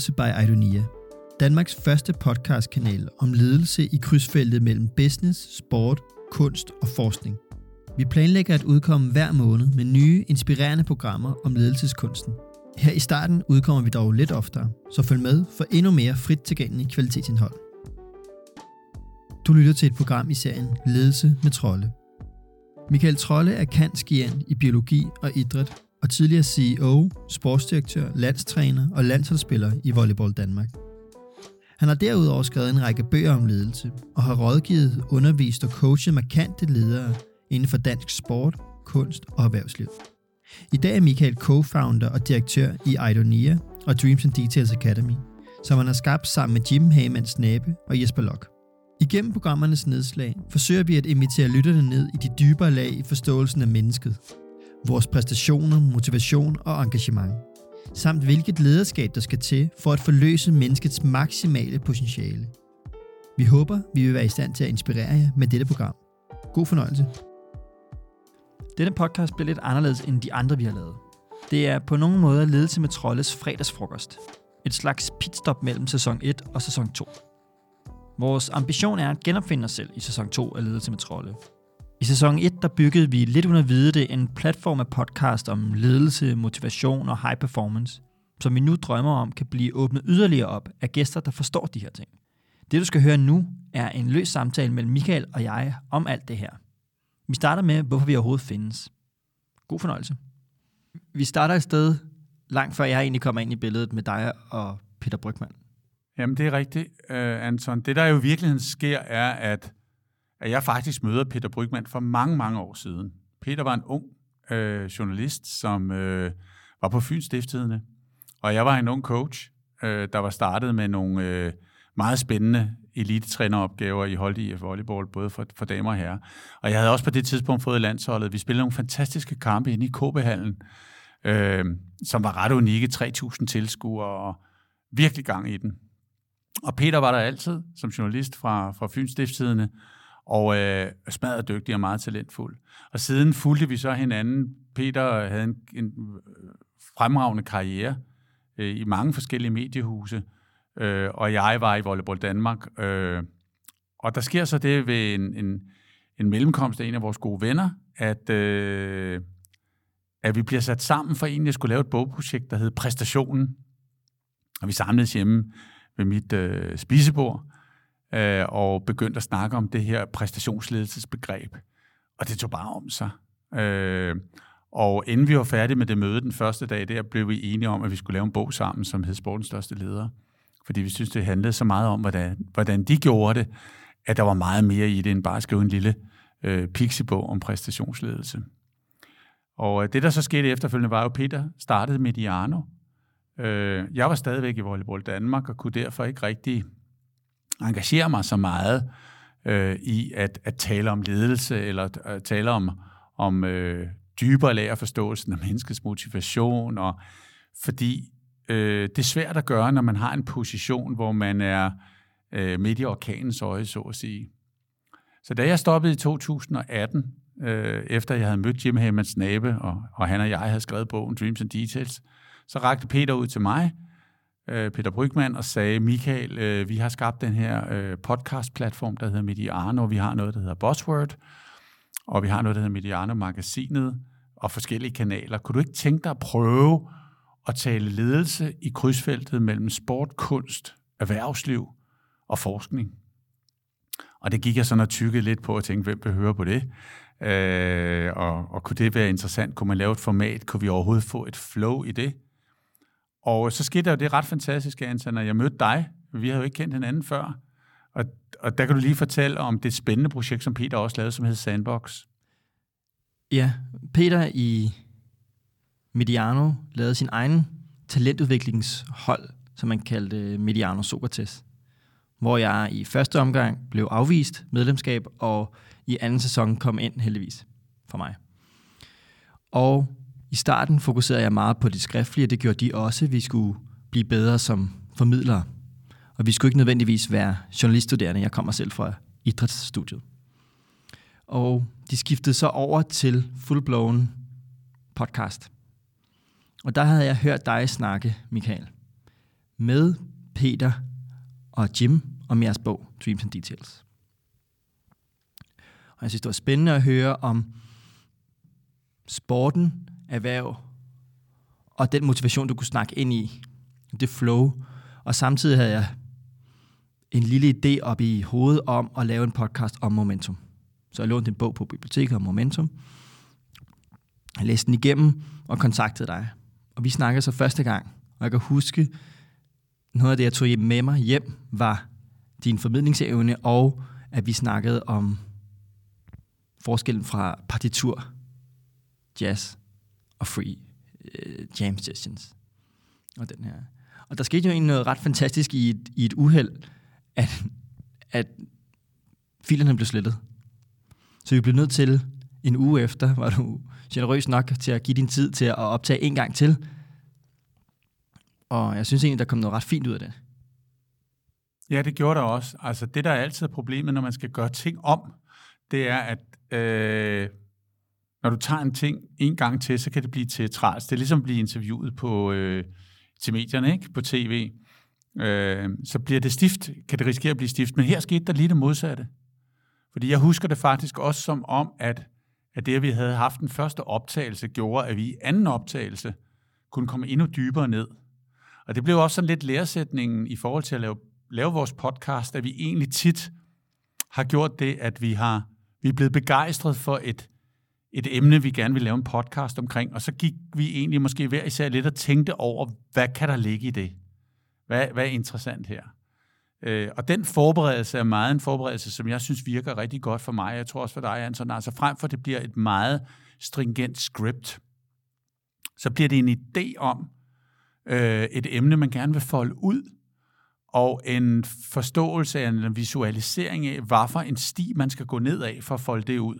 Ledelse by Idonia. Danmarks første podcastkanal om ledelse i krydsfeltet mellem business, sport, kunst og forskning. Vi planlægger at udkomme hver måned med nye, inspirerende programmer om ledelseskunsten. Her i starten udkommer vi dog lidt oftere, så følg med for endnu mere frit tilgængelig kvalitetsindhold. Du lytter til et program i serien Ledelse med Trolle. Michael Trolle er kantskian i biologi og idræt og tidligere CEO, sportsdirektør, landstræner og landsholdsspiller i Volleyball Danmark. Han har derudover skrevet en række bøger om ledelse og har rådgivet, undervist og coachet markante ledere inden for dansk sport, kunst og erhvervsliv. I dag er Michael co-founder og direktør i Idonia og Dreams and Details Academy, som han har skabt sammen med Jim Hamanns Nabe og Jesper Lok. Igennem programmernes nedslag forsøger vi at invitere lytterne ned i de dybere lag i forståelsen af mennesket, vores præstationer, motivation og engagement, samt hvilket lederskab der skal til for at forløse menneskets maksimale potentiale. Vi håber, vi vil være i stand til at inspirere jer med dette program. God fornøjelse. Denne podcast bliver lidt anderledes end de andre, vi har lavet. Det er på nogen måder ledelse med Trolles fredagsfrokost. Et slags pitstop mellem sæson 1 og sæson 2. Vores ambition er at genopfinde os selv i sæson 2 af Ledelse med Trolle, i sæson 1 der byggede vi lidt under vide det en platform af podcast om ledelse, motivation og high performance, som vi nu drømmer om kan blive åbnet yderligere op af gæster, der forstår de her ting. Det du skal høre nu er en løs samtale mellem Michael og jeg om alt det her. Vi starter med, hvorfor vi overhovedet findes. God fornøjelse. Vi starter et sted langt før jeg egentlig kommer ind i billedet med dig og Peter Brygman. Jamen, det er rigtigt, uh, Anton. Det, der jo i virkeligheden sker, er, at, at jeg faktisk møder Peter Brygman for mange, mange år siden. Peter var en ung øh, journalist, som øh, var på Fyns Stiftstidende, og jeg var en ung coach, øh, der var startet med nogle øh, meget spændende elitetræneropgaver i Hold IF Volleyball, både for, for damer og herrer. Og jeg havde også på det tidspunkt fået landsholdet. Vi spillede nogle fantastiske kampe inde i KB-hallen, øh, som var ret unikke, 3.000 tilskuere og virkelig gang i den. Og Peter var der altid som journalist fra, fra Fyns Stiftstidende, og øh, smadret dygtig og meget talentfuld. Og siden fulgte vi så hinanden. Peter havde en, en øh, fremragende karriere øh, i mange forskellige mediehuse, øh, og jeg var i Volleyball Danmark. Øh, og der sker så det ved en, en, en mellemkomst af en af vores gode venner, at, øh, at vi bliver sat sammen for egentlig at skulle lave et bogprojekt, der hed Præstationen. Og vi samledes hjemme ved mit øh, spisebord øh, og begyndte at snakke om det her præstationsledelsesbegreb. Og det tog bare om sig. Øh, og inden vi var færdige med det møde den første dag, der blev vi enige om, at vi skulle lave en bog sammen, som hed Sportens Største Ledere. Fordi vi synes, det handlede så meget om, hvordan, hvordan de gjorde det, at der var meget mere i det, end bare at skrive en lille øh, pixiebog om præstationsledelse. Og øh, det, der så skete efterfølgende, var jo, at Peter startede Mediano, Øh, jeg var stadigvæk i Volleyball Danmark, og kunne derfor ikke rigtig engagere mig så meget øh, i at, at tale om ledelse, eller at tale om, om øh, dybere lag af forståelsen af menneskets motivation, og fordi øh, det er svært at gøre, når man har en position, hvor man er øh, midt i orkanens øje, så at sige. Så da jeg stoppede i 2018, øh, efter jeg havde mødt Jim Hammons nabe, og, og han og jeg havde skrevet bogen Dreams and Details, så rakte Peter ud til mig, øh, Peter Brygman, og sagde, Michael, øh, vi har skabt den her øh, podcast-platform, der hedder Mediano, vi har noget, der hedder Buzzword, og vi har noget, der hedder Mediano-magasinet, og forskellige kanaler. Kunne du ikke tænke dig at prøve at tale ledelse i krydsfeltet mellem sport, kunst, erhvervsliv og forskning? Og det gik jeg sådan og tykkede lidt på og tænkte, hvem vil høre på det? Øh, og, og kunne det være interessant? Kunne man lave et format? Kunne vi overhovedet få et flow i det? Og så skete der jo det ret fantastiske, Anton, når jeg mødte dig. Vi havde jo ikke kendt hinanden før. Og, og der kan du lige fortælle om det spændende projekt, som Peter også lavede, som hed Sandbox. Ja, Peter i Mediano lavede sin egen talentudviklingshold, som man kaldte Mediano Socrates, hvor jeg i første omgang blev afvist medlemskab, og i anden sæson kom ind heldigvis for mig. Og i starten fokuserede jeg meget på det skriftlige, og det gjorde de også. Vi skulle blive bedre som formidlere. Og vi skulle ikke nødvendigvis være journaliststuderende. Jeg kommer selv fra idrætsstudiet. Og de skiftede så over til fullblown podcast. Og der havde jeg hørt dig snakke, Michael. med Peter og Jim om jeres bog, Dreams and Details. Og jeg synes, det var spændende at høre om sporten, erhverv og den motivation, du kunne snakke ind i. Det flow. Og samtidig havde jeg en lille idé op i hovedet om at lave en podcast om momentum. Så jeg lånte en bog på biblioteket om momentum. Jeg læste den igennem og kontaktede dig. Og vi snakkede så første gang. Og jeg kan huske, noget af det, jeg tog med mig hjem, var din formidlingsevne, og at vi snakkede om forskellen fra partitur, jazz og free øh, jam sessions. Og den her. Og der skete jo egentlig noget ret fantastisk i et, i et uheld, at, at filerne blev slettet. Så vi blev nødt til en uge efter, var du generøs nok til at give din tid til at optage en gang til. Og jeg synes egentlig, der kom noget ret fint ud af det. Ja, det gjorde der også. Altså det, der er altid problemet, når man skal gøre ting om, det er, at øh, når du tager en ting en gang til, så kan det blive teatralsk. Det er ligesom at blive interviewet på, øh, til medierne, ikke? på tv. Øh, så bliver det stift, kan det risikere at blive stift. Men her skete der lige det modsatte. Fordi jeg husker det faktisk også som om, at, at det, at vi havde haft den første optagelse, gjorde, at vi i anden optagelse kunne komme endnu dybere ned. Og det blev også sådan lidt læresætningen i forhold til at lave, lave vores podcast, at vi egentlig tit har gjort det, at vi har vi er blevet begejstret for et, et emne, vi gerne vil lave en podcast omkring, og så gik vi egentlig måske hver især lidt og tænkte over, hvad kan der ligge i det? Hvad, hvad er interessant her? Øh, og den forberedelse er meget en forberedelse, som jeg synes virker rigtig godt for mig. Jeg tror også for dig, Anton. Altså frem for det bliver et meget stringent script, så bliver det en idé om øh, et emne, man gerne vil folde ud, og en forståelse af en visualisering af, hvad for en sti man skal gå ned af for at folde det ud.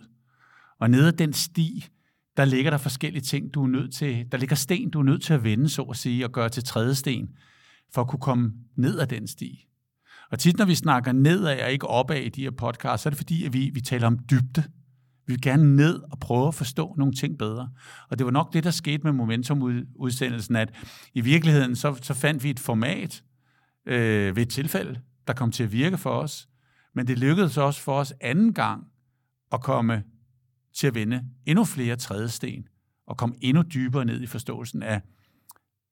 Og nede af den sti, der ligger der forskellige ting, du er nødt til, der ligger sten, du er nødt til at vende, så at sige, og gøre til tredje sten, for at kunne komme ned ad den sti. Og tit, når vi snakker nedad og ikke opad i de her podcasts, så er det fordi, at vi, vi taler om dybde. Vi vil gerne ned og prøve at forstå nogle ting bedre. Og det var nok det, der skete med Momentum-udsendelsen, at i virkeligheden så, så fandt vi et format, øh, ved et tilfælde, der kom til at virke for os. Men det lykkedes også for os anden gang at komme til at vende endnu flere trædesten og komme endnu dybere ned i forståelsen af,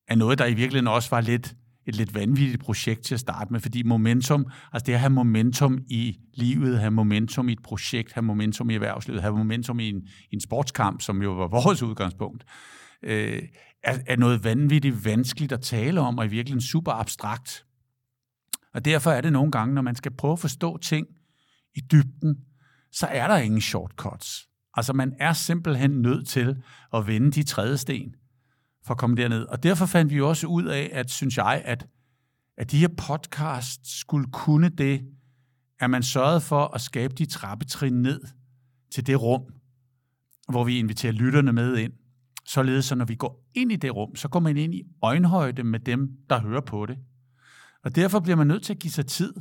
af noget, der i virkeligheden også var lidt et lidt vanvittigt projekt til at starte med, fordi momentum, altså det at have momentum i livet, have momentum i et projekt, have momentum i erhvervslivet, have momentum i en, i en sportskamp, som jo var vores udgangspunkt, øh, er, er noget vanvittigt vanskeligt at tale om, og i virkeligheden super abstrakt. Og derfor er det nogle gange, når man skal prøve at forstå ting i dybden, så er der ingen shortcuts. Altså man er simpelthen nødt til at vende de tredje sten for at komme derned. Og derfor fandt vi jo også ud af, at synes jeg, at, at de her podcasts skulle kunne det, at man sørgede for at skabe de trappetrin ned til det rum, hvor vi inviterer lytterne med ind. Således, så når vi går ind i det rum, så går man ind i øjenhøjde med dem, der hører på det. Og derfor bliver man nødt til at give sig tid.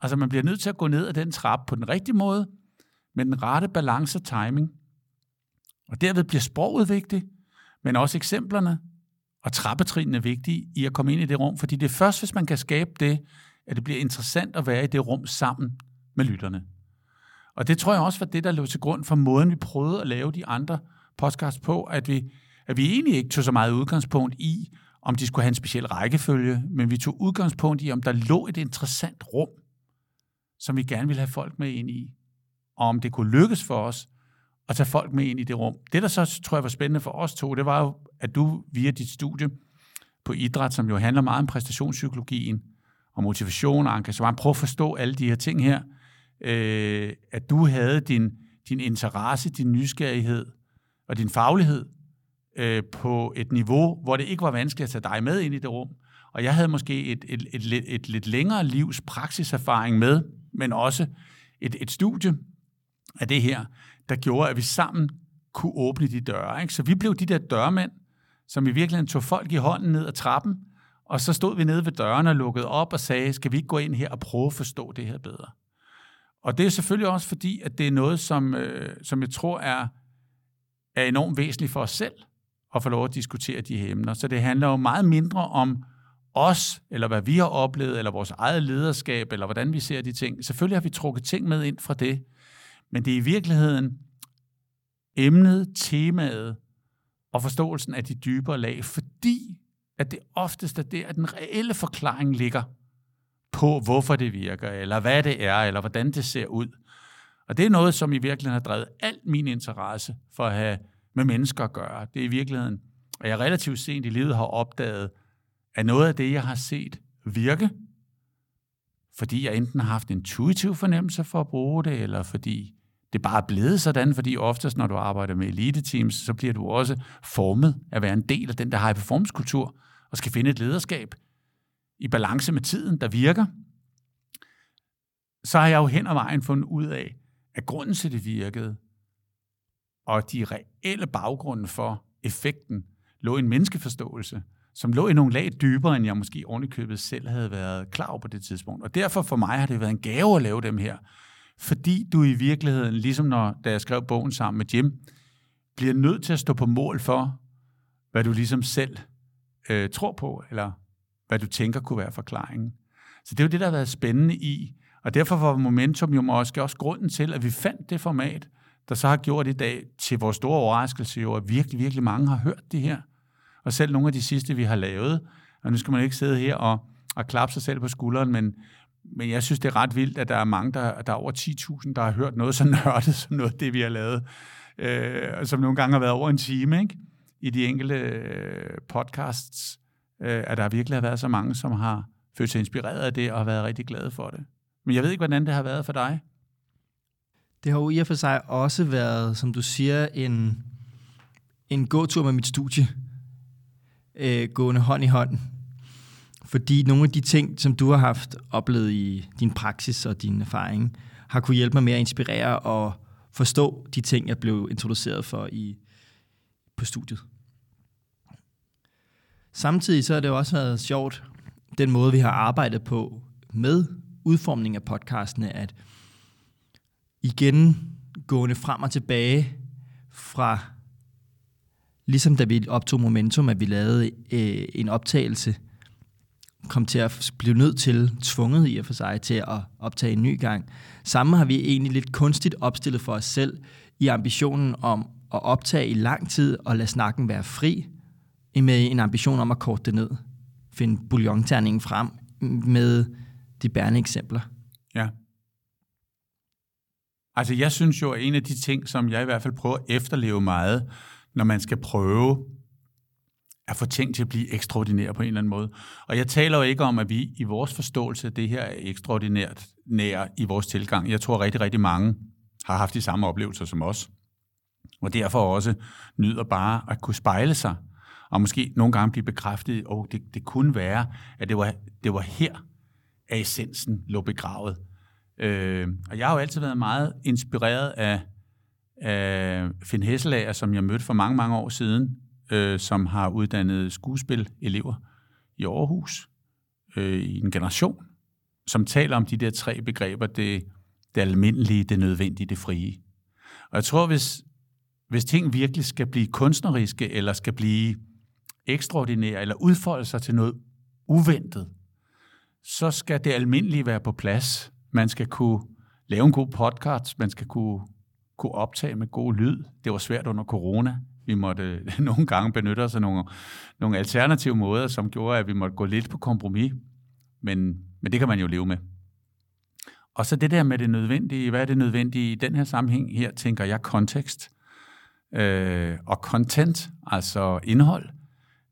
Altså man bliver nødt til at gå ned ad den trappe på den rigtige måde, med den rette balance og timing. Og derved bliver sproget vigtigt, men også eksemplerne og trappetrinene vigtige i at komme ind i det rum, fordi det er først, hvis man kan skabe det, at det bliver interessant at være i det rum sammen med lytterne. Og det tror jeg også var det, der lå til grund for måden, vi prøvede at lave de andre podcasts på, at vi, at vi egentlig ikke tog så meget udgangspunkt i om de skulle have en speciel rækkefølge, men vi tog udgangspunkt i, om der lå et interessant rum, som vi gerne ville have folk med ind i, og om det kunne lykkes for os at tage folk med ind i det rum. Det, der så tror jeg var spændende for os to, det var jo, at du via dit studie på idræt, som jo handler meget om præstationspsykologien, og motivation og engagement, prøv at forstå alle de her ting her, øh, at du havde din, din interesse, din nysgerrighed og din faglighed øh, på et niveau, hvor det ikke var vanskeligt at tage dig med ind i det rum. Og jeg havde måske et, et, et, et, et lidt længere livs praksiserfaring med, men også et, et studie af det her, der gjorde, at vi sammen kunne åbne de døre. Ikke? Så vi blev de der dørmænd, som i virkeligheden tog folk i hånden ned ad trappen, og så stod vi nede ved dørene og lukkede op og sagde, skal vi ikke gå ind her og prøve at forstå det her bedre? Og det er selvfølgelig også fordi, at det er noget, som, øh, som jeg tror er, er enormt væsentligt for os selv at få lov at diskutere de her emner. Så det handler jo meget mindre om os, eller hvad vi har oplevet, eller vores eget lederskab, eller hvordan vi ser de ting. Selvfølgelig har vi trukket ting med ind fra det, men det er i virkeligheden emnet, temaet og forståelsen af de dybere lag, fordi at det oftest er der, at den reelle forklaring ligger på, hvorfor det virker, eller hvad det er, eller hvordan det ser ud. Og det er noget, som i virkeligheden har drevet al min interesse for at have med mennesker at gøre. Det er i virkeligheden, at jeg relativt sent i livet har opdaget, at noget af det, jeg har set virke, fordi jeg enten har haft en intuitiv fornemmelse for at bruge det, eller fordi det bare er blevet sådan, fordi oftest, når du arbejder med elite-teams, så bliver du også formet at være en del af den der high performance-kultur, og skal finde et lederskab i balance med tiden, der virker. Så har jeg jo hen ad vejen fundet ud af, at grunden til, det virkede, og de reelle baggrunde for effekten, lå i en menneskeforståelse, som lå i nogle lag dybere, end jeg måske ordentligt selv havde været klar over på det tidspunkt. Og derfor for mig har det været en gave at lave dem her, fordi du i virkeligheden, ligesom når, da jeg skrev bogen sammen med Jim, bliver nødt til at stå på mål for, hvad du ligesom selv øh, tror på, eller hvad du tænker kunne være forklaringen. Så det er jo det, der har været spændende i, og derfor var Momentum jo måske også grunden til, at vi fandt det format, der så har gjort i dag til vores store overraskelse jo, at virkelig, virkelig mange har hørt det her. Og selv nogle af de sidste, vi har lavet, og nu skal man ikke sidde her og, og klappe sig selv på skulderen, men, men jeg synes, det er ret vildt, at der er mange, der, der er over 10.000, der har hørt noget så nørdet som noget af det, vi har lavet, øh, som nogle gange har været over en time ikke? i de enkelte øh, podcasts, øh, at der virkelig har været så mange, som har følt sig inspireret af det og har været rigtig glade for det. Men jeg ved ikke, hvordan det har været for dig. Det har jo i og for sig også været, som du siger, en, en gåtur med mit studie, øh, gående hånd i hånd. Fordi nogle af de ting, som du har haft oplevet i din praksis og din erfaring, har kunne hjælpe mig med at inspirere og forstå de ting, jeg blev introduceret for i på studiet. Samtidig så har det også været sjovt, den måde, vi har arbejdet på med udformningen af podcastene, at igen gående frem og tilbage fra, ligesom da vi optog Momentum, at vi lavede øh, en optagelse, kom til at blive nødt til, tvunget i og for sig, til at optage en ny gang. Samme har vi egentlig lidt kunstigt opstillet for os selv, i ambitionen om at optage i lang tid og lade snakken være fri, med en ambition om at korte det ned. Finde bouillonterningen frem med de bærende eksempler. Ja. Altså jeg synes jo, at en af de ting, som jeg i hvert fald prøver at efterleve meget, når man skal prøve er fortjent til at blive ekstraordinær på en eller anden måde. Og jeg taler jo ikke om, at vi i vores forståelse af det her er ekstraordinært nær i vores tilgang. Jeg tror rigtig, rigtig mange har haft de samme oplevelser som os. Og derfor også nyder bare at kunne spejle sig. Og måske nogle gange blive bekræftet, at oh, det, det kunne være, at det var, det var her, at essensen lå begravet. Øh, og jeg har jo altid været meget inspireret af, af Finn Hesselager, som jeg mødte for mange, mange år siden, øh, som har uddannet skuespilelever i Aarhus øh, i en generation, som taler om de der tre begreber, det, det almindelige, det nødvendige, det frie. Og jeg tror, hvis, hvis ting virkelig skal blive kunstneriske, eller skal blive ekstraordinære, eller udfolde sig til noget uventet, så skal det almindelige være på plads. Man skal kunne lave en god podcast, man skal kunne, kunne optage med god lyd. Det var svært under corona. Vi måtte nogle gange benytte os af nogle, nogle alternative måder, som gjorde, at vi måtte gå lidt på kompromis. Men, men det kan man jo leve med. Og så det der med det nødvendige. Hvad er det nødvendige i den her sammenhæng? Her tænker jeg kontekst øh, og content, altså indhold.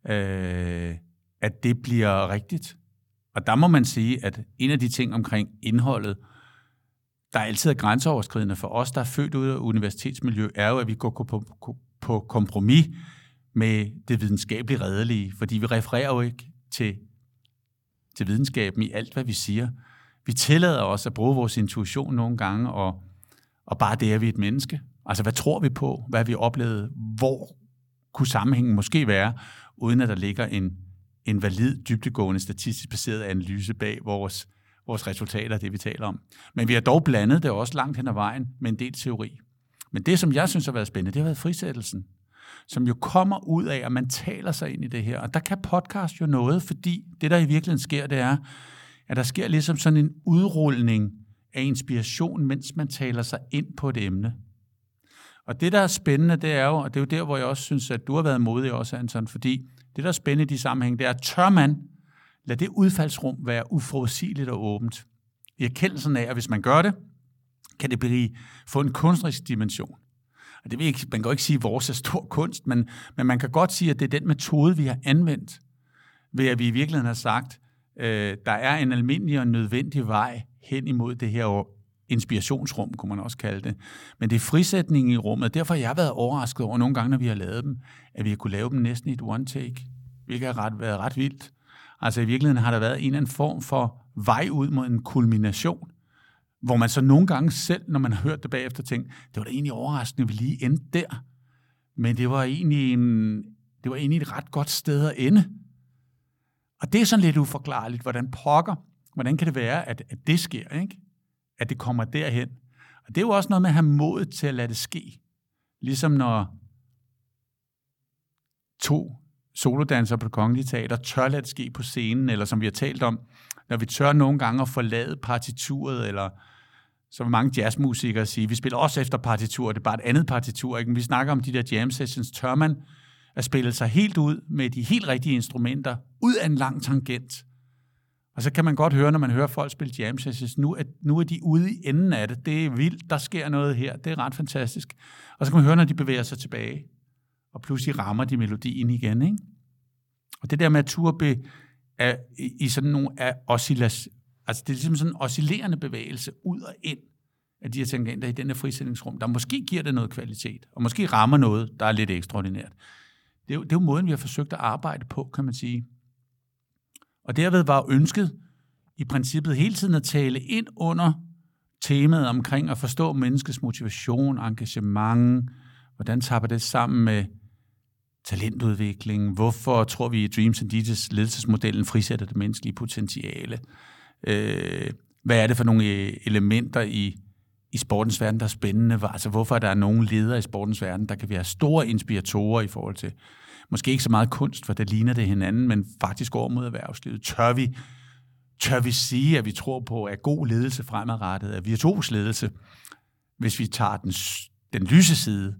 Øh, at det bliver rigtigt. Og der må man sige, at en af de ting omkring indholdet, der altid er grænseoverskridende for os, der er født ud af universitetsmiljø, er jo, at vi går på, på på kompromis med det videnskabelige redelige, fordi vi refererer jo ikke til, til videnskaben i alt, hvad vi siger. Vi tillader os at bruge vores intuition nogle gange, og, og bare det er vi et menneske. Altså, hvad tror vi på? Hvad har vi oplevet? Hvor kunne sammenhængen måske være, uden at der ligger en, en valid, dybtegående, statistisk baseret analyse bag vores, vores resultater, det vi taler om. Men vi har dog blandet det også langt hen ad vejen med en del teori. Men det, som jeg synes har været spændende, det har været frisættelsen. som jo kommer ud af, at man taler sig ind i det her. Og der kan podcast jo noget, fordi det, der i virkeligheden sker, det er, at der sker ligesom sådan en udrulning af inspiration, mens man taler sig ind på et emne. Og det, der er spændende, det er jo, og det er jo der, hvor jeg også synes, at du har været modig også, Anton, fordi det, der er spændende i de sammenhæng, det er, tør man lade det udfaldsrum være uforudsigeligt og åbent. I erkendelsen af, at hvis man gør det, kan det blive, få en kunstnerisk dimension. Og det vil ikke, man kan jo ikke sige, at vores er stor kunst, men, men man kan godt sige, at det er den metode, vi har anvendt, ved at vi i virkeligheden har sagt, øh, der er en almindelig og nødvendig vej hen imod det her inspirationsrum, kunne man også kalde det. Men det er frisætningen i rummet. Derfor har jeg været overrasket over nogle gange, når vi har lavet dem, at vi har kunne lave dem næsten i et one take, hvilket har ret, været ret vildt. Altså i virkeligheden har der været en eller anden form for vej ud mod en kulmination, hvor man så nogle gange selv, når man har hørt det bagefter, tænkte, det var da egentlig overraskende, at vi lige endte der. Men det var egentlig, en, det var egentlig et ret godt sted at ende. Og det er sådan lidt uforklarligt, hvordan pokker, hvordan kan det være, at, at det sker, ikke? at det kommer derhen. Og det er jo også noget med at have mod til at lade det ske. Ligesom når to solodanser på det kongelige teater tør lade det ske på scenen, eller som vi har talt om, når vi tør nogle gange at forlade partituret, eller som mange jazzmusikere siger, vi spiller også efter partitur, det er bare et andet partitur. Ikke? Vi snakker om de der jam sessions, tør man at spille sig helt ud med de helt rigtige instrumenter, ud af en lang tangent. Og så kan man godt høre, når man hører folk spille jam sessions, nu er, nu er de ude i enden af det. Det er vildt, der sker noget her, det er ret fantastisk. Og så kan man høre, når de bevæger sig tilbage, og pludselig rammer de melodien igen. Ikke? Og det der med at turbe er, i sådan nogle af oscillas, altså det er ligesom sådan en oscillerende bevægelse ud og ind af de her tangenter i den her frisætningsrum, der måske giver det noget kvalitet, og måske rammer noget, der er lidt ekstraordinært. Det er, jo, det er jo måden, vi har forsøgt at arbejde på, kan man sige. Og derved var ønsket i princippet hele tiden at tale ind under temaet omkring at forstå menneskets motivation, engagement, hvordan tager det sammen med talentudvikling? Hvorfor tror vi, at Dreams and DJs ledelsesmodellen frisætter det menneskelige potentiale? Øh, hvad er det for nogle øh, elementer i, i sportens verden, der er spændende? Altså, hvorfor er der nogle ledere i sportens verden, der kan være store inspiratorer i forhold til, måske ikke så meget kunst, for der ligner det hinanden, men faktisk går mod erhvervslivet. Tør vi, tør vi sige, at vi tror på, at god ledelse fremadrettet er virtuos ledelse, hvis vi tager den, den lyse side?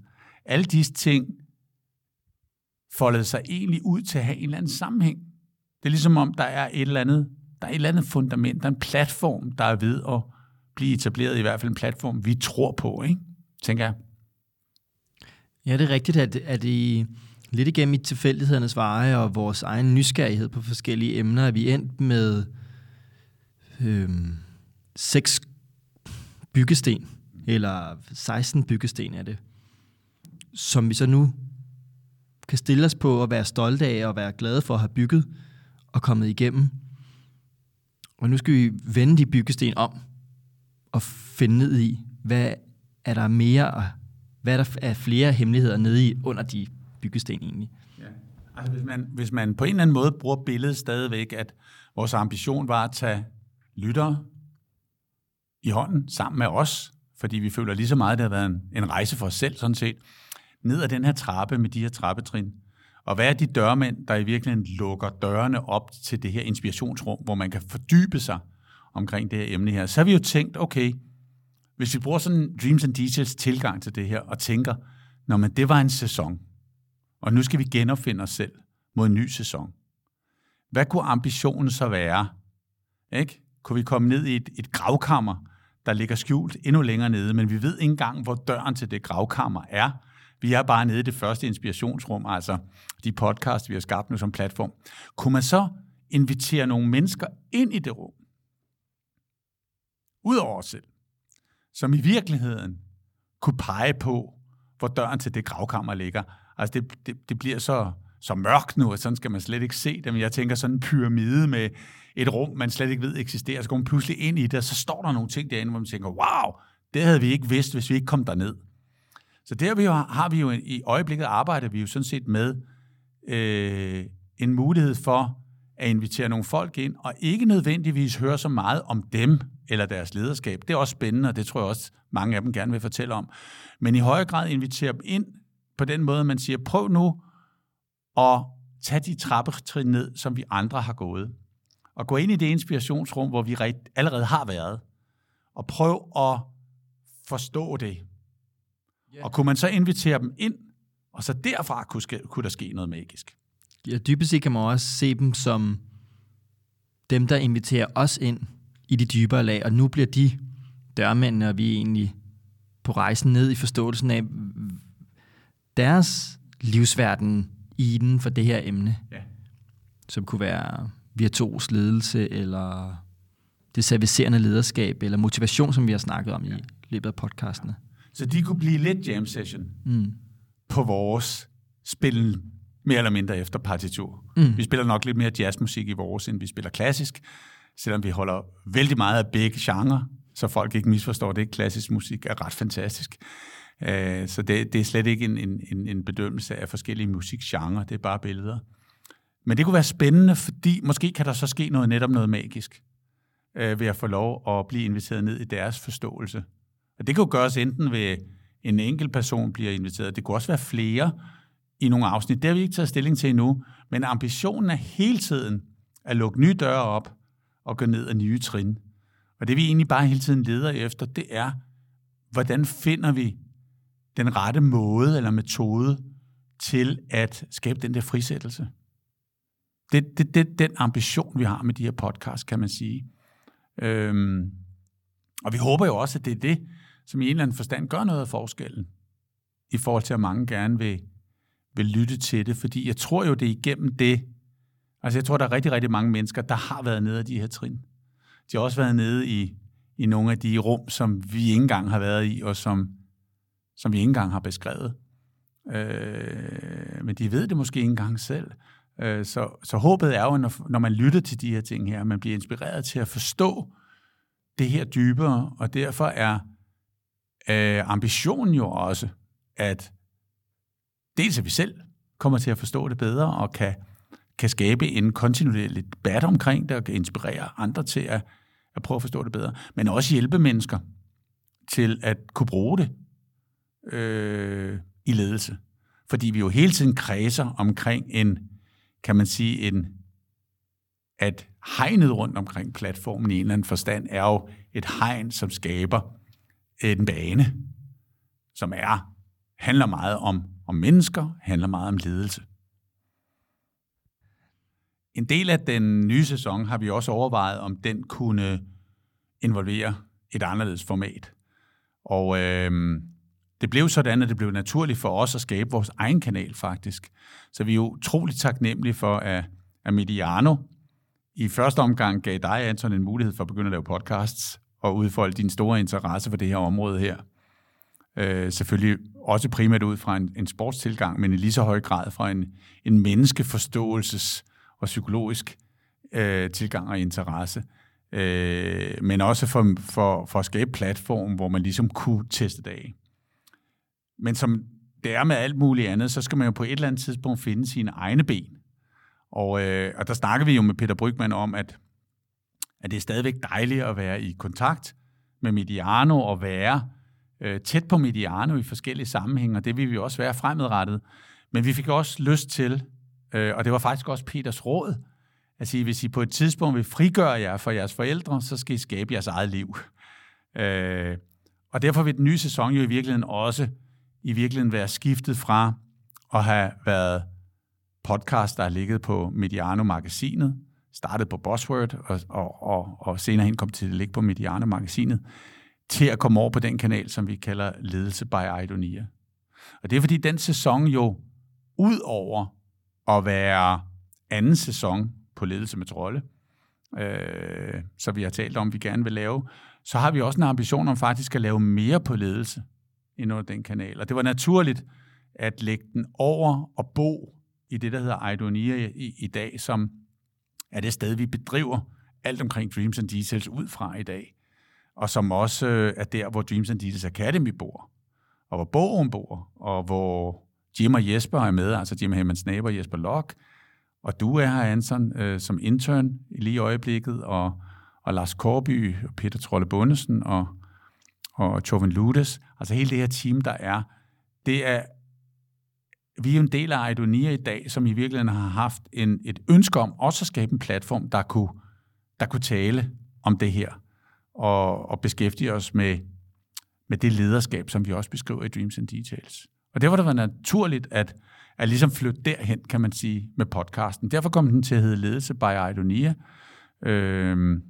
Alle disse ting foldet sig egentlig ud til at have en eller anden sammenhæng. Det er ligesom om, der er et eller andet, der er et eller andet fundament, der er en platform, der er ved at blive etableret, i hvert fald en platform, vi tror på, ikke? tænker jeg. Ja, det er rigtigt, at, at i, lidt igennem i tilfældighedernes veje og vores egen nysgerrighed på forskellige emner, er vi endt med øhm, seks byggesten, eller 16 byggesten er det, som vi så nu kan stille os på at være stolte af og være glade for at have bygget og kommet igennem. Og nu skal vi vende de byggesten om og finde ned i, hvad er der mere, hvad er der er flere hemmeligheder nede i under de byggesten egentlig. Ja. Altså hvis man, hvis man på en eller anden måde bruger billedet stadigvæk, at vores ambition var at tage lyttere i hånden sammen med os, fordi vi føler lige så meget, at det har været en, en rejse for os selv sådan set, ned ad den her trappe med de her trappetrin. Og hvad er de dørmænd, der i virkeligheden lukker dørene op til det her inspirationsrum, hvor man kan fordybe sig omkring det her emne her? Så har vi jo tænkt, okay, hvis vi bruger sådan Dreams and Details tilgang til det her, og tænker, når man det var en sæson, og nu skal vi genopfinde os selv mod en ny sæson. Hvad kunne ambitionen så være? Ikke? Kunne vi komme ned i et, et gravkammer, der ligger skjult endnu længere nede, men vi ved ikke engang, hvor døren til det gravkammer er, vi er bare nede i det første inspirationsrum, altså de podcast, vi har skabt nu som platform. Kunne man så invitere nogle mennesker ind i det rum, Udover os selv, som i virkeligheden kunne pege på, hvor døren til det gravkammer ligger. Altså det, det, det bliver så, så mørkt nu, at sådan skal man slet ikke se det, men jeg tænker sådan en pyramide med et rum, man slet ikke ved eksisterer, så går man pludselig ind i det, og så står der nogle ting derinde, hvor man tænker, wow, det havde vi ikke vidst, hvis vi ikke kom derned. Så der vi jo, har vi jo i øjeblikket arbejder vi jo sådan set med øh, en mulighed for at invitere nogle folk ind, og ikke nødvendigvis høre så meget om dem eller deres lederskab. Det er også spændende, og det tror jeg også mange af dem gerne vil fortælle om. Men i højere grad invitere dem ind på den måde, man siger, prøv nu at tage de trappetrin ned, som vi andre har gået. Og gå ind i det inspirationsrum, hvor vi allerede har været. Og prøv at forstå det. Yeah. Og kunne man så invitere dem ind, og så derfra kunne, ske, kunne der ske noget magisk. Ja, dybest set kan man også se dem som dem, der inviterer os ind i de dybere lag, og nu bliver de dørmændene, og vi er egentlig på rejsen ned i forståelsen af deres livsverden i den for det her emne, ja. som kunne være virtuos ledelse, eller det servicerende lederskab, eller motivation, som vi har snakket om ja. i løbet af podcastene. Så de kunne blive lidt jam session mm. på vores spil mere eller mindre efter partitur. Mm. Vi spiller nok lidt mere jazzmusik i vores, end vi spiller klassisk, selvom vi holder vældig meget af begge genrer, så folk ikke misforstår det. Klassisk musik er ret fantastisk. Uh, så det, det er slet ikke en, en, en bedømmelse af forskellige musikgenre, det er bare billeder. Men det kunne være spændende, fordi måske kan der så ske noget netop noget magisk uh, ved at få lov at blive inviteret ned i deres forståelse. Og det kan jo gøres enten ved en enkelt person bliver inviteret, det kunne også være flere, i nogle afsnit. Det har vi ikke taget stilling til endnu, men ambitionen er hele tiden at lukke nye døre op og gå ned ad nye trin. Og det vi egentlig bare hele tiden leder efter, det er, hvordan finder vi den rette måde eller metode til at skabe den der frisættelse. Det er det, det, den ambition, vi har med de her podcasts, kan man sige. Øhm, og vi håber jo også, at det er det, som i en eller anden forstand gør noget af forskellen, i forhold til, at mange gerne vil vil lytte til det, fordi jeg tror jo, det er igennem det, altså jeg tror, der er rigtig, rigtig mange mennesker, der har været nede af de her trin. De har også været nede i, i nogle af de rum, som vi ikke engang har været i, og som, som vi ikke engang har beskrevet. Øh, men de ved det måske ikke engang selv. Øh, så, så håbet er jo, når, når man lytter til de her ting her, man bliver inspireret til at forstå det her dybere, og derfor er øh, ambitionen jo også, at dels at vi selv kommer til at forstå det bedre og kan, kan skabe en kontinuerlig debat omkring det og kan inspirere andre til at, at prøve at forstå det bedre, men også hjælpe mennesker til at kunne bruge det øh, i ledelse. Fordi vi jo hele tiden kredser omkring en, kan man sige, en, at hegnet rundt omkring platformen i en eller anden forstand er jo et hegn, som skaber en bane, som er handler meget om om mennesker, handler meget om ledelse. En del af den nye sæson har vi også overvejet, om den kunne involvere et anderledes format. Og øh, det blev sådan, at det blev naturligt for os at skabe vores egen kanal faktisk. Så vi er jo utroligt taknemmelige for, at, at Mediano i første omgang gav dig, Anton, en mulighed for at begynde at lave podcasts og udfolde din store interesse for det her område her. Øh, selvfølgelig også primært ud fra en, en sportstilgang, men i lige så høj grad fra en, en menneskeforståelses- og psykologisk øh, tilgang og interesse. Øh, men også for, for, for at skabe platform, hvor man ligesom kunne teste det af. Men som det er med alt muligt andet, så skal man jo på et eller andet tidspunkt finde sine egne ben. Og, øh, og der snakker vi jo med Peter Brygman om, at, at det er stadigvæk dejligt at være i kontakt med Mediano og være øh, tæt på Mediano i forskellige sammenhænge, og det vil vi også være fremadrettet. Men vi fik også lyst til, øh, og det var faktisk også Peters råd, at sige, hvis I på et tidspunkt vil frigøre jer for jeres forældre, så skal I skabe jeres eget liv. Øh, og derfor vil den nye sæson jo i virkeligheden også i virkeligheden være skiftet fra at have været podcast, der har ligget på Mediano-magasinet, startet på Buzzword, og, og, og, og senere hen kom til at ligge på Mediano-magasinet, til at komme over på den kanal, som vi kalder Ledelse by Idonia. Og det er fordi, den sæson jo, ud over at være anden sæson på Ledelse med Trolle, øh, så vi har talt om, vi gerne vil lave, så har vi også en ambition om faktisk at lave mere på ledelse end under den kanal. Og det var naturligt at lægge den over og bo i det, der hedder Idonia i, i dag, som er det sted, vi bedriver alt omkring Dreams and Details ud fra i dag. Og som også øh, er der, hvor Dreams and Details Academy bor, og hvor Bogen bor, og hvor Jim og Jesper er med, altså Jim Hemmans neighbor Jesper Lok, og du er her, Anson, øh, som intern lige i øjeblikket, og, og Lars Korby, og Peter Trolle Bundesen, og, og Choven Ludes, altså hele det her team, der er, det er vi er jo en del af Idonia i dag, som i virkeligheden har haft en, et ønske om også at skabe en platform, der kunne, der kunne tale om det her, og, og beskæftige os med, med det lederskab, som vi også beskriver i Dreams and Details. Og det var det var naturligt at, at ligesom flytte derhen, kan man sige, med podcasten. Derfor kom den til at hedde Ledelse by Idonia. Øhm,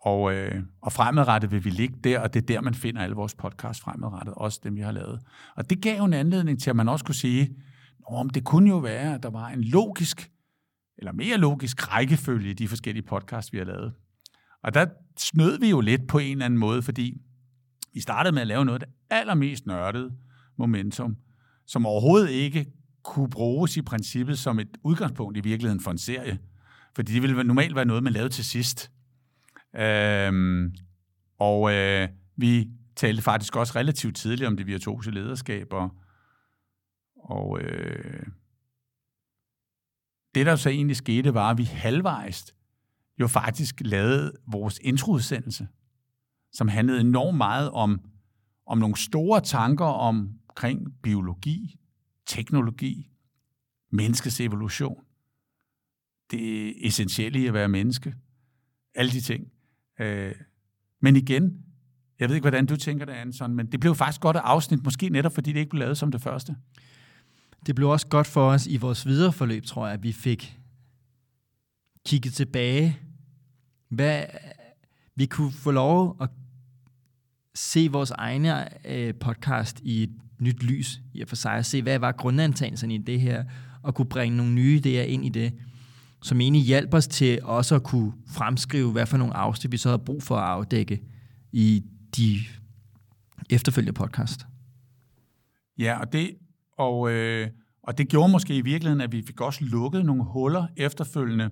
og, øh, og fremadrettet vil vi ligge der, og det er der, man finder alle vores podcasts fremadrettet, også dem, vi har lavet. Og det gav jo en anledning til, at man også kunne sige, om det kunne jo være, at der var en logisk, eller mere logisk rækkefølge i de forskellige podcasts, vi har lavet. Og der snød vi jo lidt på en eller anden måde, fordi vi startede med at lave noget af det allermest nørdede momentum, som overhovedet ikke kunne bruges i princippet som et udgangspunkt i virkeligheden for en serie. Fordi det ville normalt være noget, man lavede til sidst. Øhm, og øh, vi talte faktisk også relativt tidligt om det virtuose lederskab, og, og øh, det, der så egentlig skete, var, at vi halvvejst jo faktisk lavede vores introudsendelse, som handlede enormt meget om, om nogle store tanker omkring biologi, teknologi, menneskets evolution, det essentielle i at være menneske, alle de ting. Øh, men igen, jeg ved ikke, hvordan du tænker det, Anson, men det blev faktisk godt et afsnit, måske netop fordi det ikke blev lavet som det første. Det blev også godt for os i vores videre forløb, tror jeg, at vi fik kigget tilbage. Hvad, vi kunne få lov at se vores egne øh, podcast i et nyt lys, i og for sig, og se, hvad var grundantagelserne i det her, og kunne bringe nogle nye idéer ind i det som egentlig hjalp os til også at kunne fremskrive, hvad for nogle afsnit vi så havde brug for at afdække i de efterfølgende podcast. Ja, og det, og, øh, og det gjorde måske i virkeligheden, at vi fik også lukket nogle huller efterfølgende,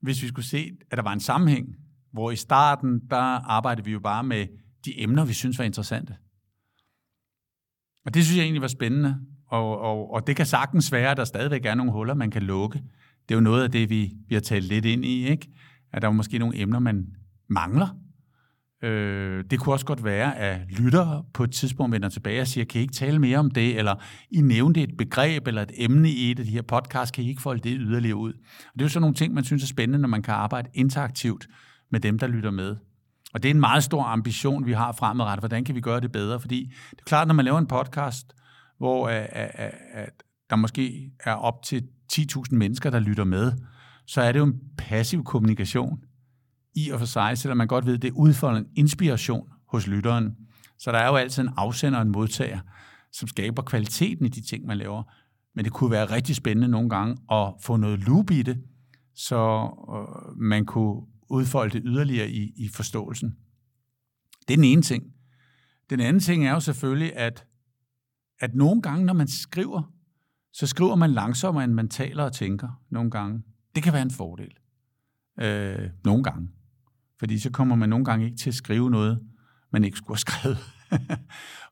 hvis vi skulle se, at der var en sammenhæng, hvor i starten, der arbejdede vi jo bare med de emner, vi synes var interessante. Og det synes jeg egentlig var spændende, og, og, og det kan sagtens være, at der stadigvæk er nogle huller, man kan lukke det er jo noget af det, vi, vi har talt lidt ind i, ikke? at der er måske nogle emner, man mangler. Øh, det kunne også godt være, at lyttere på et tidspunkt vender tilbage og siger, kan I ikke tale mere om det, eller I nævnte et begreb eller et emne i et af de her podcasts, kan I ikke folde det yderligere ud? Og det er jo sådan nogle ting, man synes er spændende, når man kan arbejde interaktivt med dem, der lytter med. Og det er en meget stor ambition, vi har fremadrettet. Hvordan kan vi gøre det bedre? Fordi det er klart, når man laver en podcast, hvor at, at, at der måske er op til 10.000 mennesker, der lytter med, så er det jo en passiv kommunikation i og for sig, selvom man godt ved, det udfolder en inspiration hos lytteren. Så der er jo altid en afsender og en modtager, som skaber kvaliteten i de ting, man laver. Men det kunne være rigtig spændende nogle gange at få noget loop i det, så øh, man kunne udfolde det yderligere i, i forståelsen. Det er den ene ting. Den anden ting er jo selvfølgelig, at, at nogle gange, når man skriver, så skriver man langsommere, end man taler og tænker nogle gange. Det kan være en fordel. Øh, nogle gange. Fordi så kommer man nogle gange ikke til at skrive noget, man ikke skulle have skrevet.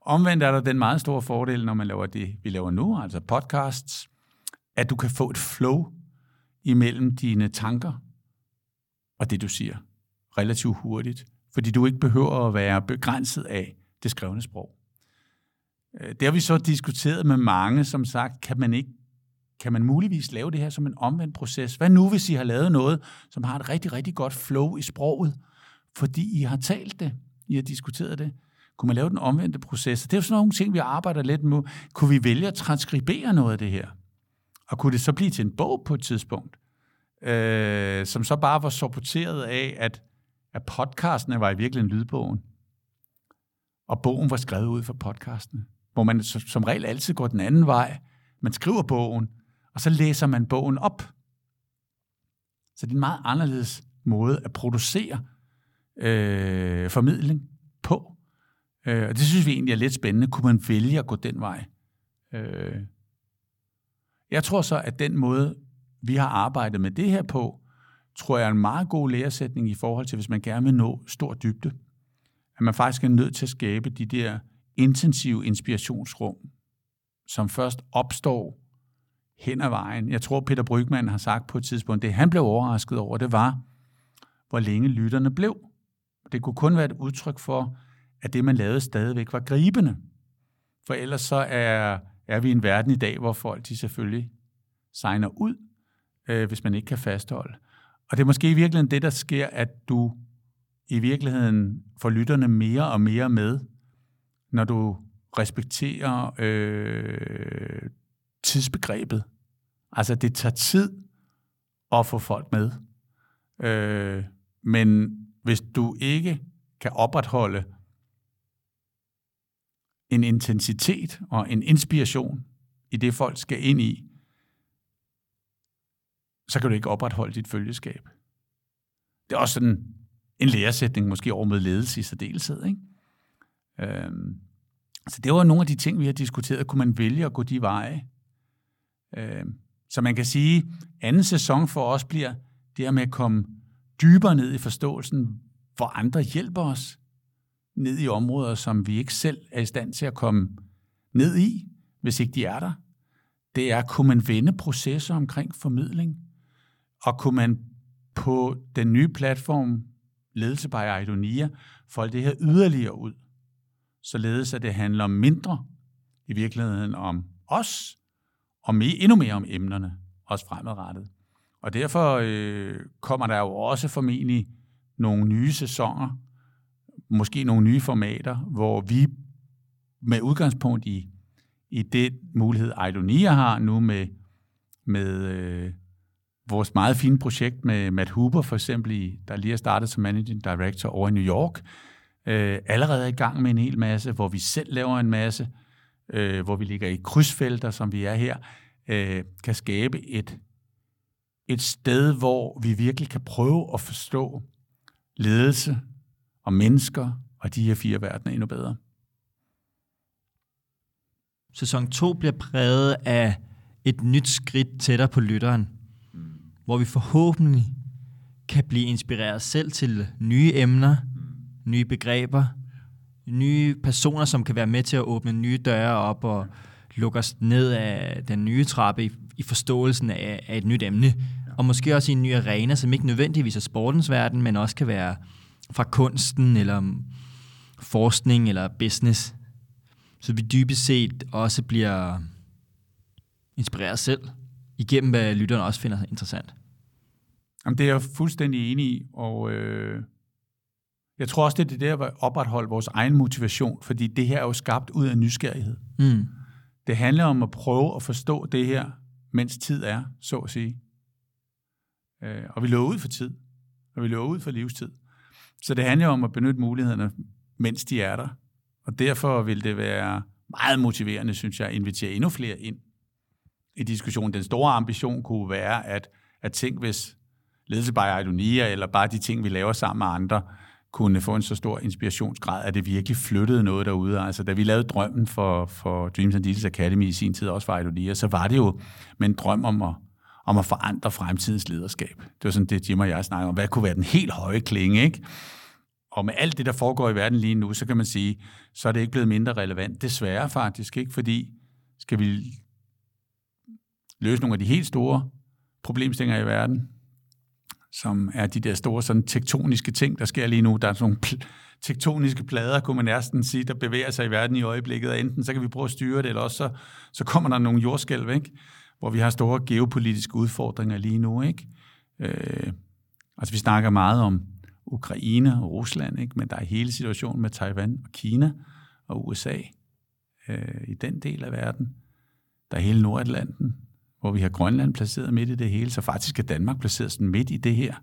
Omvendt er der den meget store fordel, når man laver det, vi laver nu, altså podcasts, at du kan få et flow imellem dine tanker og det, du siger, relativt hurtigt. Fordi du ikke behøver at være begrænset af det skrevne sprog. Øh, det har vi så diskuteret med mange, som sagt, kan man ikke kan man muligvis lave det her som en omvendt proces? Hvad nu, hvis I har lavet noget, som har et rigtig, rigtig godt flow i sproget, fordi I har talt det, I har diskuteret det? Kunne man lave den omvendte proces? Det er jo sådan nogle ting, vi arbejder lidt med. Kunne vi vælge at transkribere noget af det her? Og kunne det så blive til en bog på et tidspunkt, øh, som så bare var supporteret af, at, at podcastene var i virkeligheden lydbogen, og bogen var skrevet ud for podcastene? hvor man som regel altid går den anden vej. Man skriver bogen, og så læser man bogen op. Så det er en meget anderledes måde at producere øh, formidling på. Øh, og det synes vi egentlig er lidt spændende. Kunne man vælge at gå den vej? Øh. Jeg tror så, at den måde, vi har arbejdet med det her på, tror jeg er en meget god læresætning i forhold til, hvis man gerne vil nå stor dybde. At man faktisk er nødt til at skabe de der intensive inspirationsrum, som først opstår hen ad vejen. Jeg tror, Peter Brygman har sagt på et tidspunkt, det han blev overrasket over, det var, hvor længe lytterne blev. Det kunne kun være et udtryk for, at det, man lavede, stadigvæk var gribende. For ellers så er, er vi i en verden i dag, hvor folk de selvfølgelig signer ud, øh, hvis man ikke kan fastholde. Og det er måske i virkeligheden det, der sker, at du i virkeligheden får lytterne mere og mere med, når du respekterer øh, tidsbegrebet. Altså, det tager tid at få folk med. Øh, men hvis du ikke kan opretholde en intensitet og en inspiration i det, folk skal ind i, så kan du ikke opretholde dit følgeskab. Det er også sådan en læresætning, måske over med ledelse i særdeleshed. Ikke? Øhm, så det var nogle af de ting, vi har diskuteret. Kunne man vælge at gå de veje? Øh, så man kan sige, anden sæson for os bliver det her med at komme dybere ned i forståelsen, hvor andre hjælper os ned i områder, som vi ikke selv er i stand til at komme ned i, hvis ikke de er der. Det er, kunne man vende processer omkring formidling? Og kunne man på den nye platform, Ledelse by Idonia, folde det her yderligere ud, således at det handler mindre i virkeligheden om os, og mere, endnu mere om emnerne, også fremadrettet. Og derfor øh, kommer der jo også formentlig nogle nye sæsoner, måske nogle nye formater, hvor vi med udgangspunkt i, i det mulighed, Idonia har nu med, med øh, vores meget fine projekt med Matt Huber, for eksempel, i, der lige er startet som Managing Director over i New York, øh, allerede er i gang med en hel masse, hvor vi selv laver en masse, øh, hvor vi ligger i krydsfelter, som vi er her, øh, kan skabe et, et sted, hvor vi virkelig kan prøve at forstå ledelse og mennesker og de her fire verdener endnu bedre. Sæson 2 bliver præget af et nyt skridt tættere på lytteren, mm. hvor vi forhåbentlig kan blive inspireret selv til nye emner, mm. nye begreber, nye personer, som kan være med til at åbne nye døre op og lukke os ned af den nye trappe i, i forståelsen af, af et nyt emne. Og måske også i en ny arena, som ikke nødvendigvis er sportens verden, men også kan være fra kunsten, eller forskning, eller business. Så vi dybest set også bliver inspireret selv, igennem hvad lytterne også finder interessant. Jamen, det er jeg fuldstændig enig i, og øh, jeg tror også, det er det der at opretholde vores egen motivation, fordi det her er jo skabt ud af nysgerrighed. Mm. Det handler om at prøve at forstå det her, mens tid er, så at sige. Øh, og vi løber ud for tid, og vi løber ud for livstid. Så det handler om at benytte mulighederne, mens de er der. Og derfor vil det være meget motiverende, synes jeg, at invitere endnu flere ind i diskussionen. Den store ambition kunne være, at, at tænk, hvis ledelse Idonia, eller bare de ting, vi laver sammen med andre, kunne få en så stor inspirationsgrad, at det virkelig flyttede noget derude. Altså, da vi lavede drømmen for, for Dreams and Deals Academy i sin tid, også for Idolia, så var det jo med en drøm om at, om at forandre fremtidens lederskab. Det var sådan det, Jim og jeg snakkede om. Hvad kunne være den helt høje klinge, ikke? Og med alt det, der foregår i verden lige nu, så kan man sige, så er det ikke blevet mindre relevant. Desværre faktisk, ikke? Fordi skal vi løse nogle af de helt store problemstillinger i verden, som er de der store sådan tektoniske ting, der sker lige nu. Der er sådan nogle tektoniske plader, kunne man næsten sige, der bevæger sig i verden i øjeblikket, og enten så kan vi prøve at styre det, eller også så, så kommer der nogle jordskælv, ikke? hvor vi har store geopolitiske udfordringer lige nu. Ikke? Øh, altså vi snakker meget om Ukraine og Rusland, ikke? men der er hele situationen med Taiwan og Kina og USA øh, i den del af verden. Der er hele Nordatlanten, hvor vi har Grønland placeret midt i det hele, så faktisk er Danmark placeret sådan midt i det her.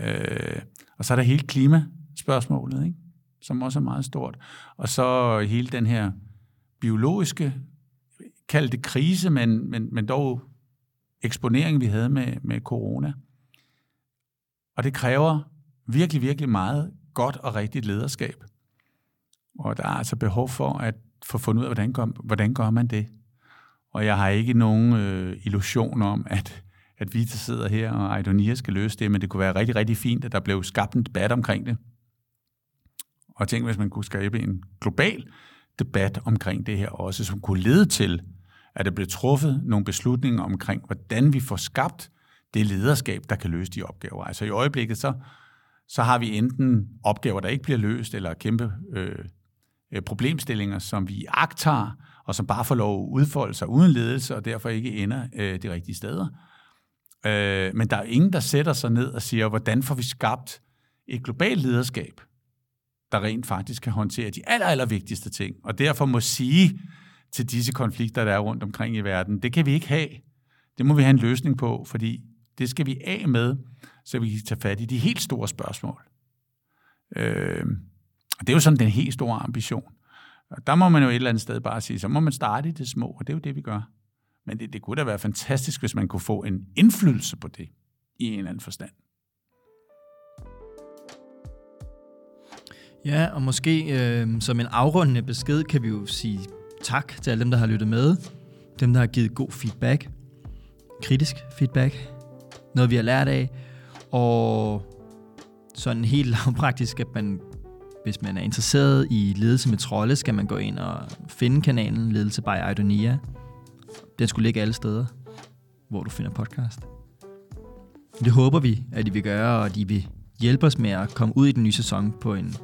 Øh, og så er der hele klimaspørgsmålet, ikke? som også er meget stort. Og så hele den her biologiske, kald det krise, men, men, men dog eksponering, vi havde med, med corona. Og det kræver virkelig, virkelig meget godt og rigtigt lederskab. Og der er altså behov for at få fundet ud af, hvordan gør, hvordan gør man det. Og jeg har ikke nogen øh, illusion om, at, at vi, sidder her, og Idonia skal løse det, men det kunne være rigtig, rigtig fint, at der blev skabt en debat omkring det. Og tænk, hvis man kunne skabe en global debat omkring det her også, som kunne lede til, at der blev truffet nogle beslutninger omkring, hvordan vi får skabt det lederskab, der kan løse de opgaver. Altså i øjeblikket, så, så har vi enten opgaver, der ikke bliver løst, eller kæmpe øh, øh problemstillinger, som vi agtager, og som bare får lov at udfolde sig uden ledelse, og derfor ikke ender øh, de rigtige steder. Øh, men der er ingen, der sætter sig ned og siger, hvordan får vi skabt et globalt lederskab, der rent faktisk kan håndtere de aller, aller vigtigste ting, og derfor må sige til disse konflikter, der er rundt omkring i verden, det kan vi ikke have. Det må vi have en løsning på, fordi det skal vi af med, så vi kan tage fat i de helt store spørgsmål. Øh, det er jo sådan den helt store ambition. Og der må man jo et eller andet sted bare sige, så må man starte i det små, og det er jo det, vi gør. Men det, det kunne da være fantastisk, hvis man kunne få en indflydelse på det i en eller anden forstand. Ja, og måske øh, som en afrundende besked kan vi jo sige tak til alle dem, der har lyttet med. Dem, der har givet god feedback. Kritisk feedback. Noget, vi har lært af. Og sådan helt lavpraktisk, at man, hvis man er interesseret i ledelse med trolde, skal man gå ind og finde kanalen Ledelse by Idonia. Den skulle ligge alle steder, hvor du finder podcast. Det håber vi, at de vil gøre, og de vil hjælpe os med at komme ud i den nye sæson på en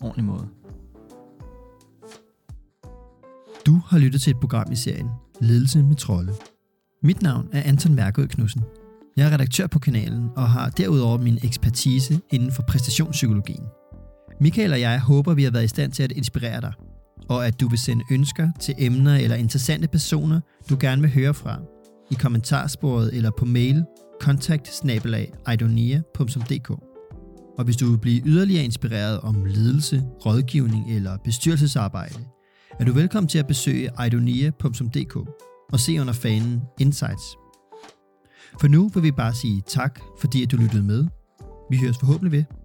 ordentlig måde. Du har lyttet til et program i serien Ledelse med Trolde. Mit navn er Anton Mærkød Knudsen. Jeg er redaktør på kanalen og har derudover min ekspertise inden for præstationspsykologien. Michael og jeg håber, vi har været i stand til at inspirere dig, og at du vil sende ønsker til emner eller interessante personer, du gerne vil høre fra, i kommentarsporet eller på mail kontakt Og hvis du vil blive yderligere inspireret om ledelse, rådgivning eller bestyrelsesarbejde, er du velkommen til at besøge idonia.dk og se under fanen Insights. For nu vil vi bare sige tak, fordi at du lyttede med. Vi høres forhåbentlig ved